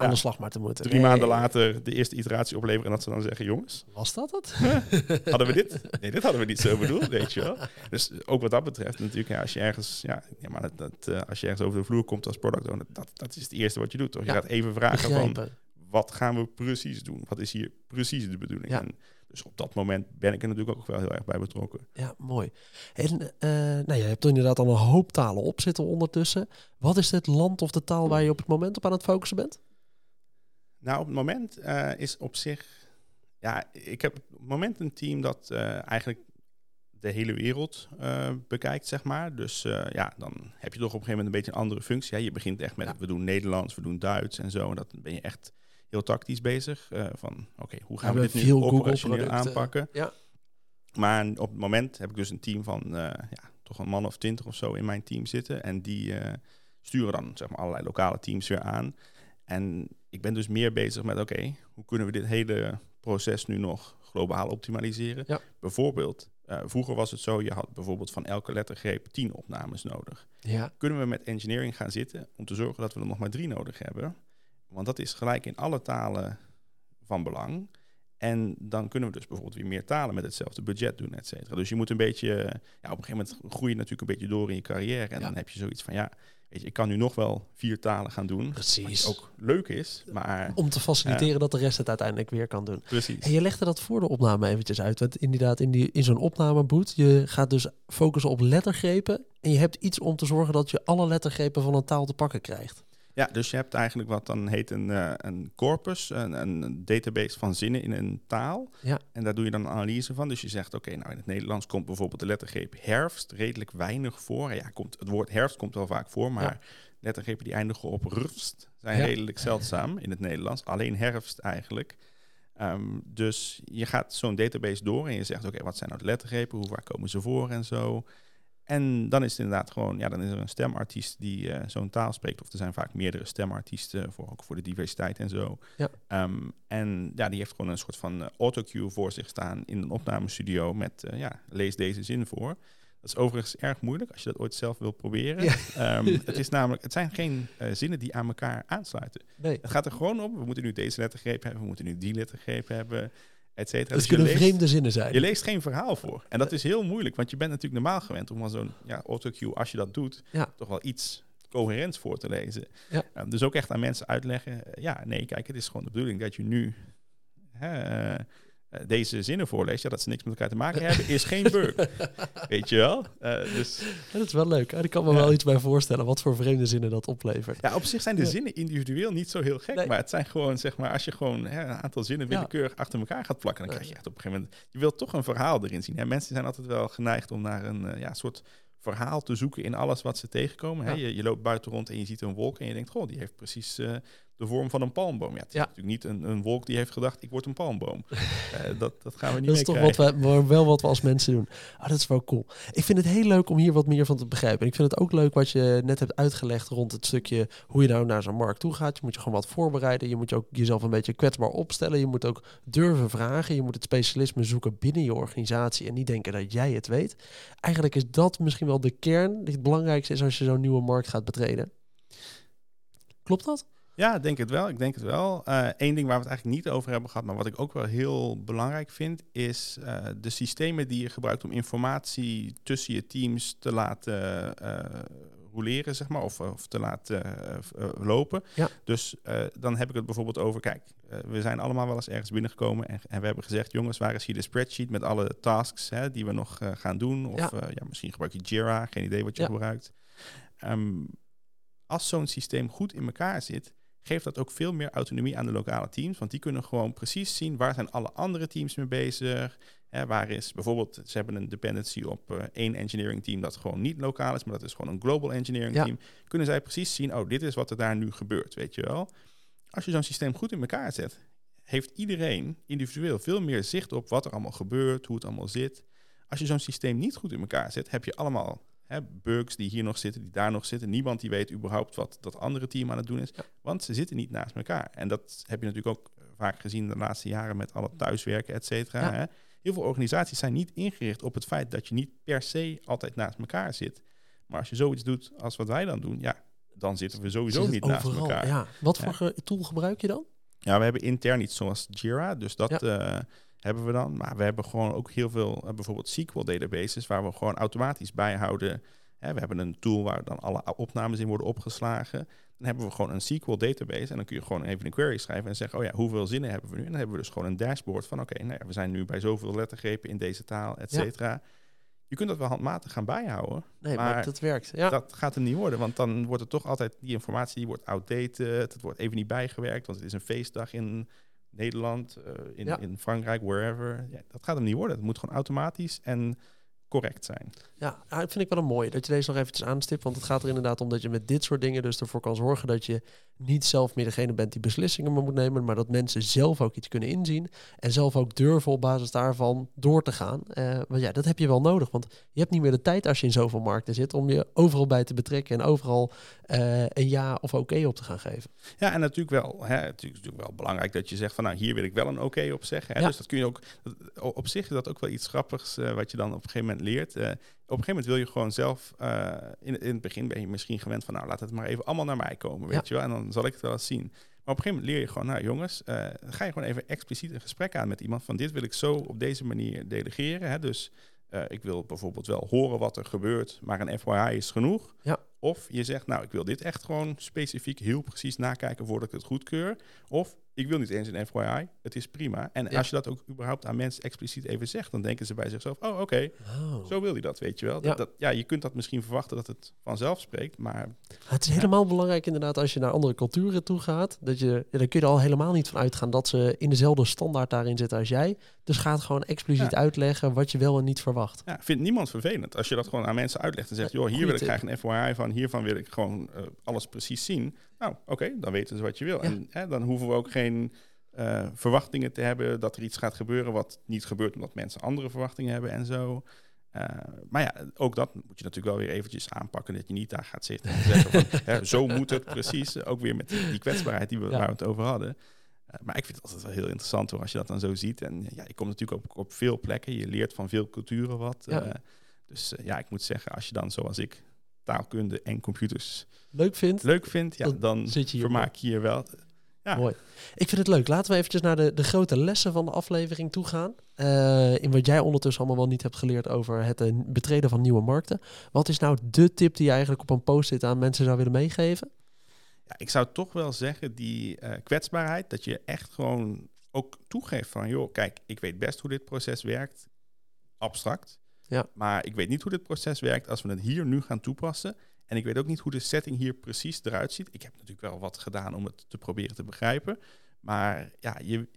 Aan de slag maar te moeten. drie Nee. maanden later de eerste iteratie opleveren. En dat ze dan zeggen, jongens, Was dat het? *laughs* hadden we dit? Nee, dit hadden we niet zo bedoeld, weet je wel. Dus ook wat dat betreft natuurlijk, ja, als je ergens, ja, ja maar dat, dat, eh, als je ergens over de vloer komt als product owner, dat, dat is het eerste wat je doet, toch? Je gaat even vragen van, wat gaan we precies doen? Wat is hier precies de bedoeling? Ja. En dus op dat moment ben ik er natuurlijk ook wel heel erg bij betrokken. Ja, mooi. En eh nou, je hebt er inderdaad al een hoop talen op zitten ondertussen. Wat is het land of de taal waar je op het moment op aan het focussen bent? Nou, op het moment eh, is op zich. Ja, ik heb op het moment een team dat eh, eigenlijk de hele wereld eh, bekijkt, zeg maar. Dus ja, dan heb je toch op een gegeven moment een beetje een andere functie. Hè. Je begint echt met, Ja. we doen Nederlands, we doen Duits en zo. En dat ben je echt heel tactisch bezig. van, oké, hoe gaan we met dit nu operationeel aanpakken? Ja. Maar op het moment heb ik dus een team van, ja, toch een man of twintig of zo in mijn team zitten. En die sturen dan, zeg maar, allerlei lokale teams weer aan. En ik ben dus meer bezig met, oké, hoe kunnen we dit hele proces nu nog globaal optimaliseren? Ja. Bijvoorbeeld, eh, vroeger was het zo, je had bijvoorbeeld van elke lettergreep tien opnames nodig. Ja, Kunnen we met engineering gaan zitten om te zorgen dat we er nog maar drie nodig hebben? Want dat is gelijk in alle talen van belang. En dan kunnen we dus bijvoorbeeld weer meer talen met hetzelfde budget doen, et cetera. Dus je moet een beetje, eh, ja, op een gegeven moment groei je natuurlijk een beetje door in je carrière. En Ja. dan heb je zoiets van, ja, weet je, ik kan nu nog wel vier talen gaan doen. precies. Wat ook leuk is, maar Om te faciliteren dat de rest het uiteindelijk weer kan doen. precies. En je legde dat voor de opname eventjes uit. Want inderdaad, in, die, in zo'n opnameboot, je gaat dus focussen op lettergrepen. En je hebt iets om te zorgen dat je alle lettergrepen van een taal te pakken krijgt. Ja, dus je hebt eigenlijk wat dan heet een, eh, een corpus, een, een database van zinnen in een taal. Ja. En daar doe je dan een analyse van. Dus je zegt, oké, nou in het Nederlands komt bijvoorbeeld de lettergreep herfst redelijk weinig voor. Ja, komt, het woord herfst komt wel vaak voor, maar Ja. lettergrepen die eindigen op rust zijn Ja. redelijk zeldzaam in het Nederlands. Alleen herfst eigenlijk. Ehm, dus je gaat zo'n database door en je zegt, oké, wat zijn nou de lettergrepen? Hoe vaak komen ze voor en zo? En dan is het inderdaad gewoon, ja, dan is er een stemartiest die eh, zo'n taal spreekt. Of er zijn vaak meerdere stemartiesten, voor, ook voor de diversiteit en zo. Ja. Ehm, en ja, die heeft gewoon een soort van eh, autocue voor zich staan in een opnamestudio met, eh, ja, lees deze zin voor. Dat is overigens erg moeilijk als je dat ooit zelf wil proberen. Ja. Ehm, het, is namelijk, het zijn geen zinnen die aan elkaar aansluiten. Nee, Het gaat er gewoon om, we moeten nu deze lettergreep hebben, we moeten nu die lettergreep hebben, et cetera. Dus kunnen leest- vreemde zinnen zijn. je leest geen verhaal voor. En dat is heel moeilijk, want je bent natuurlijk normaal gewend om al zo'n ja, autocue, als je dat doet, Ja. toch wel iets coherents voor te lezen. Ja. Um, dus ook echt aan mensen uitleggen, eh, ja, nee, kijk, het is gewoon de bedoeling dat je nu hè, eh, eh, deze zinnen voorleest. Ja, dat ze niks met elkaar te maken *laughs* hebben, is geen bug. Weet je wel? Eh, dus Ja, dat is wel leuk. Ik kan me Ja. wel iets bij voorstellen wat voor vreemde zinnen dat oplevert. ja, op zich zijn de Ja. zinnen individueel niet zo heel gek, Nee. maar het zijn gewoon, zeg maar, als je gewoon hè, een aantal zinnen willekeurig achter elkaar gaat plakken, dan krijg je echt op een gegeven moment, je wilt toch een verhaal erin zien. Hè? Mensen zijn altijd wel geneigd om naar een eh, ja, soort verhaal te zoeken in alles wat ze tegenkomen. Hè? Je, je loopt buiten rond en je ziet een wolk en je denkt, goh, die heeft precies eh, de vorm van een palmboom. Ja, het is Ja. natuurlijk niet een, een wolk die heeft gedacht, ik word een palmboom. *laughs* Eh, dat, dat gaan we niet Dat is toch wat we, wel wat we als mensen doen. Ah, dat is wel cool. Ik vind het heel leuk om hier wat meer van te begrijpen. En ik vind het ook leuk wat je net hebt uitgelegd rond het stukje hoe je nou naar zo'n markt toe gaat. Je moet je gewoon wat voorbereiden. Je moet je ook jezelf een beetje kwetsbaar opstellen. Je moet ook durven vragen. Je moet het specialisme zoeken binnen je organisatie en niet denken dat jij het weet. Eigenlijk is dat misschien wel de kern die het belangrijkste is als je zo'n nieuwe markt gaat betreden. Klopt dat? Ja, denk het wel. Ik denk het wel. Eén ding waar we het eigenlijk niet over hebben gehad, maar wat ik ook wel heel belangrijk vind, is de systemen die je gebruikt om informatie tussen je teams te laten roleren, zeg maar, of, of te laten uh, lopen. Ja. Dus uh, dan heb ik het bijvoorbeeld over, kijk, we zijn allemaal wel eens ergens binnengekomen en, en, we hebben gezegd, jongens, waar is hier de spreadsheet met alle tasks hè, die we nog gaan doen? Of Ja. ja. misschien gebruik je Jira, geen idee wat je Ja. gebruikt. Ehm, als zo'n systeem goed in elkaar zit, geeft dat ook veel meer autonomie aan de lokale teams. Want die kunnen gewoon precies zien waar zijn alle andere teams mee bezig. Hè, waar is bijvoorbeeld, ze hebben een dependency op eh, één engineering team dat gewoon niet lokaal is, maar dat is gewoon een global engineering Ja. team. Kunnen zij precies zien, oh, dit is wat er daar nu gebeurt, weet je wel. Als je zo'n systeem goed in elkaar zet, heeft iedereen individueel veel meer zicht op wat er allemaal gebeurt, hoe het allemaal zit. Als je zo'n systeem niet goed in elkaar zet, heb je allemaal hè, bugs die hier nog zitten, die daar nog zitten. Niemand die weet überhaupt wat dat andere team aan het doen is, Ja. want ze zitten niet naast elkaar. En dat heb je natuurlijk ook eh, vaak gezien de laatste jaren met alle thuiswerken, et cetera. Ja. Heel veel organisaties zijn niet ingericht op het feit dat je niet per se altijd naast elkaar zit. Maar als je zoiets doet als wat wij dan doen, ja, dan zitten we sowieso Zit niet naast overal? elkaar. Ja. Wat voor ge- tool gebruik je dan? Ja, we hebben intern iets zoals Jira, dus dat eh, hebben we dan. Maar we hebben gewoon ook heel veel, eh, bijvoorbeeld SQL databases, waar we gewoon automatisch bijhouden. Hè, we hebben een tool waar dan alle opnames in worden opgeslagen. Dan hebben we gewoon een SQL database en dan kun je gewoon even een query schrijven en zeggen, oh ja, hoeveel zinnen hebben we nu? En dan hebben we dus gewoon een dashboard van, oké, nou ja, we zijn nu bij zoveel lettergrepen in deze taal, et Ja. cetera. Je kunt dat wel handmatig gaan bijhouden, Nee, maar, Maar dat werkt. Ja. dat gaat er niet worden, want dan wordt het toch altijd die informatie die wordt outdated. Het wordt even niet bijgewerkt, want het is een feestdag in Nederland, eh, in, Ja. in Frankrijk, wherever. Ja, dat gaat hem niet worden. Het moet gewoon automatisch en correct zijn. Ja, dat vind ik wel een mooie dat je deze nog eventjes aanstipt. Want het gaat er inderdaad om dat je met dit soort dingen dus ervoor kan zorgen dat je niet zelf meer degene bent die beslissingen moet nemen, maar dat mensen zelf ook iets kunnen inzien en zelf ook durven op basis daarvan door te gaan. Eh, want ja, dat heb je wel nodig, want je hebt niet meer de tijd als je in zoveel markten zit om je overal bij te betrekken en overal eh, een ja of oké op te gaan geven. Ja, en natuurlijk wel, hè, het is natuurlijk wel belangrijk dat je zegt van nou, hier wil ik wel een oké op zeggen. Hè. Ja. Dus dat kun je ook, op zich is dat ook wel iets grappigs eh, wat je dan op een gegeven moment leert. Eh, op een gegeven moment wil je gewoon zelf, in, in het begin ben je misschien gewend van nou, laat het maar even allemaal naar mij komen, weet je wel. En dan zal ik het wel eens zien. Maar op een gegeven moment leer je gewoon, nou jongens, ga je gewoon even expliciet een gesprek aan met iemand van dit wil ik zo op deze manier delegeren. Hè. Dus ik wil bijvoorbeeld wel horen wat er gebeurt, maar een FYI is genoeg. Ja. Of je zegt, nou, ik wil dit echt gewoon specifiek heel precies nakijken voordat ik het goedkeur. Of ik wil niet eens een FYI, het is prima. En Ja. als je dat ook überhaupt aan mensen expliciet even zegt, dan denken ze bij zichzelf, oh oké, Oh. zo wil je dat, weet je wel. Ja. Dat, dat, ja, je kunt dat misschien verwachten dat het vanzelf spreekt, maar Het is helemaal belangrijk inderdaad als je naar andere culturen toe gaat. Dat je, daar kun je er al helemaal niet van uitgaan dat ze in dezelfde standaard daarin zitten als jij. Dus ga het gewoon expliciet uitleggen wat je wel en niet verwacht. ja, vindt niemand vervelend. Als je dat gewoon aan mensen uitlegt en zegt, joh, hier wil ik graag een FYI van, hiervan wil ik gewoon eh, alles precies zien. Nou, oké, dan weten ze wat je wil. Ja. En hè, dan hoeven we ook geen eh, verwachtingen te hebben dat er iets gaat gebeuren wat niet gebeurt omdat mensen andere verwachtingen hebben en zo. Eh, maar ja, ook dat moet je natuurlijk wel weer eventjes aanpakken. Dat je niet daar gaat zitten en zeggen van, *laughs* hè, zo moet het precies. Ook weer met die, kwetsbaarheid die we, Ja. waar we het over hadden. Eh, maar ik vind het altijd wel heel interessant hoor, als je dat dan zo ziet. En ja, je komt natuurlijk ook op veel plekken. Je leert van veel culturen wat. Ja. Eh, dus eh, ja, ik moet zeggen, als je dan zoals ik taalkunde en computers Leuk vindt, leuk vindt, ja, Dan zit je hier vermaak je je wel. Ja. Mooi. Ik vind het leuk. Laten we eventjes naar de, de grote lessen van de aflevering toe gaan. Eh, in wat jij ondertussen allemaal wel niet hebt geleerd over het eh, betreden van nieuwe markten. Wat is nou de tip die je eigenlijk op een post-it aan mensen zou willen meegeven? Ja, ik zou toch wel zeggen, die eh, kwetsbaarheid, dat je echt gewoon ook toegeeft van, joh, kijk, ik weet best hoe dit proces werkt, abstract. Ja. Maar ik weet niet hoe dit proces werkt als we het hier nu gaan toepassen. En ik weet ook niet hoe de setting hier precies eruit ziet. Ik heb natuurlijk wel wat gedaan om het te proberen te begrijpen. Maar ja, je,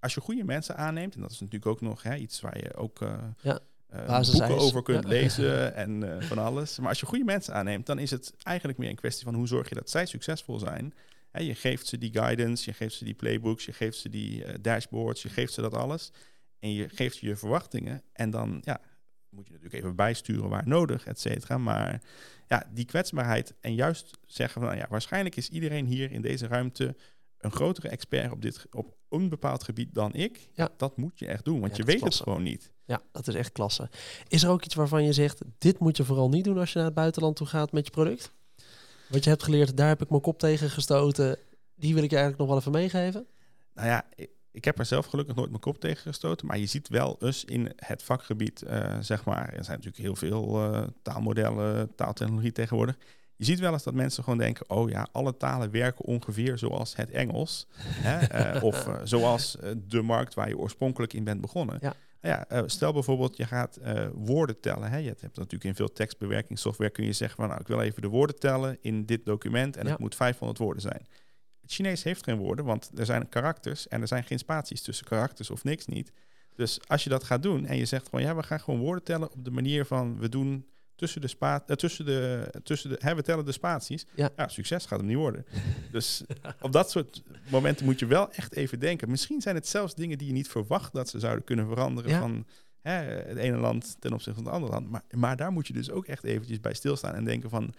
als je goede mensen aanneemt, en dat is natuurlijk ook nog hè, iets waar je ook eh, Ja, eh, boeken over kunt Ja. lezen *laughs* en eh, van alles. Maar als je goede mensen aanneemt, dan is het eigenlijk meer een kwestie van hoe zorg je dat zij succesvol zijn. Hè, je geeft ze die guidance, je geeft ze die playbooks, je geeft ze die dashboards, je geeft ze dat alles. En je geeft je verwachtingen. En dan ja, moet je natuurlijk even bijsturen waar nodig, et cetera. Maar ja, die kwetsbaarheid en juist zeggen van, nou ja, waarschijnlijk is iedereen hier in deze ruimte een grotere expert op, dit, op een bepaald gebied dan ik. Ja. Dat moet je echt doen, want Ja, je weet het gewoon niet. Ja, dat is echt klasse. Is er ook iets waarvan je zegt, dit moet je vooral niet doen als je naar het buitenland toe gaat met je product? Wat je hebt geleerd, daar heb ik mijn kop tegen gestoten. Die wil ik je eigenlijk nog wel even meegeven. Nou ja, ik, heb er zelf gelukkig nooit mijn kop tegen gestoten. Maar je ziet wel eens in het vakgebied, eh, zeg maar, er zijn natuurlijk heel veel eh, taalmodellen, taaltechnologie tegenwoordig. Je ziet wel eens dat mensen gewoon denken, oh ja, alle talen werken ongeveer zoals het Engels. *laughs* hè? eh, of zoals de markt waar je oorspronkelijk in bent begonnen. Ja. Nou ja, stel bijvoorbeeld, je gaat woorden tellen. Hè? Je hebt natuurlijk in veel tekstbewerkingssoftware kun je zeggen van, nou, ik wil even de woorden tellen in dit document en Ja. het moet 500 woorden zijn. Het Chinees heeft geen woorden, want er zijn karakters en er zijn geen spaties tussen karakters of niks niet. Dus als je dat gaat doen en je zegt gewoon, ja, we gaan gewoon woorden tellen op de manier van, we doen tussen de spa, eh, tussen de, tussen de, hè, we tellen de spaties. Ja. succes gaat hem niet worden. *laughs* dus op dat soort momenten moet je wel echt even denken. Misschien zijn het zelfs dingen die je niet verwacht dat ze zouden kunnen veranderen Ja. van hè, het ene land ten opzichte van het andere land. Maar, maar daar moet je dus ook echt eventjes bij stilstaan en denken van,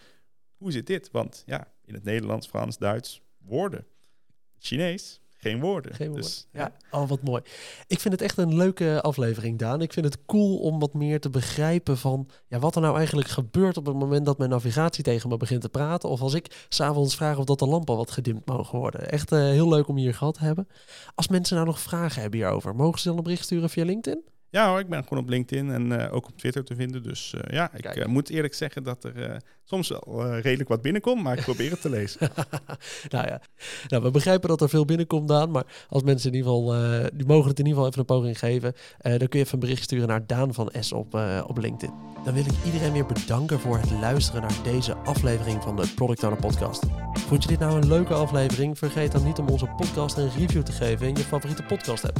hoe zit dit? Want ja, in het Nederlands, Frans, Duits, woorden. Chinees, geen woorden. Geen woorden. Dus, Ja, oh wat mooi. Ik vind het echt een leuke aflevering, Daan. Ik vind het cool om wat meer te begrijpen van ja, wat er nou eigenlijk gebeurt op het moment dat mijn navigatie tegen me begint te praten. Of als ik s'avonds vraag of dat de lampen wat gedimd mogen worden. Echt eh, heel leuk om je hier gehad te hebben. Als mensen nou nog vragen hebben hierover, mogen ze dan een bericht sturen via LinkedIn? Ja hoor, ik ben gewoon op LinkedIn en eh, ook op Twitter te vinden. Dus eh, ja, ik eh, moet eerlijk zeggen dat er soms wel redelijk wat binnenkomt, maar ik probeer het te lezen. *laughs* nou ja, nou, we begrijpen dat er veel binnenkomt, Daan. Maar als mensen in ieder geval, die mogen het in ieder geval even een poging geven. dan kun je even een bericht sturen naar Daan van S op, op LinkedIn. Dan wil ik iedereen weer bedanken voor het luisteren naar deze aflevering van de Product Owner Podcast. Vond je dit nou een leuke aflevering? Vergeet dan niet om onze podcast een review te geven in je favoriete podcast app.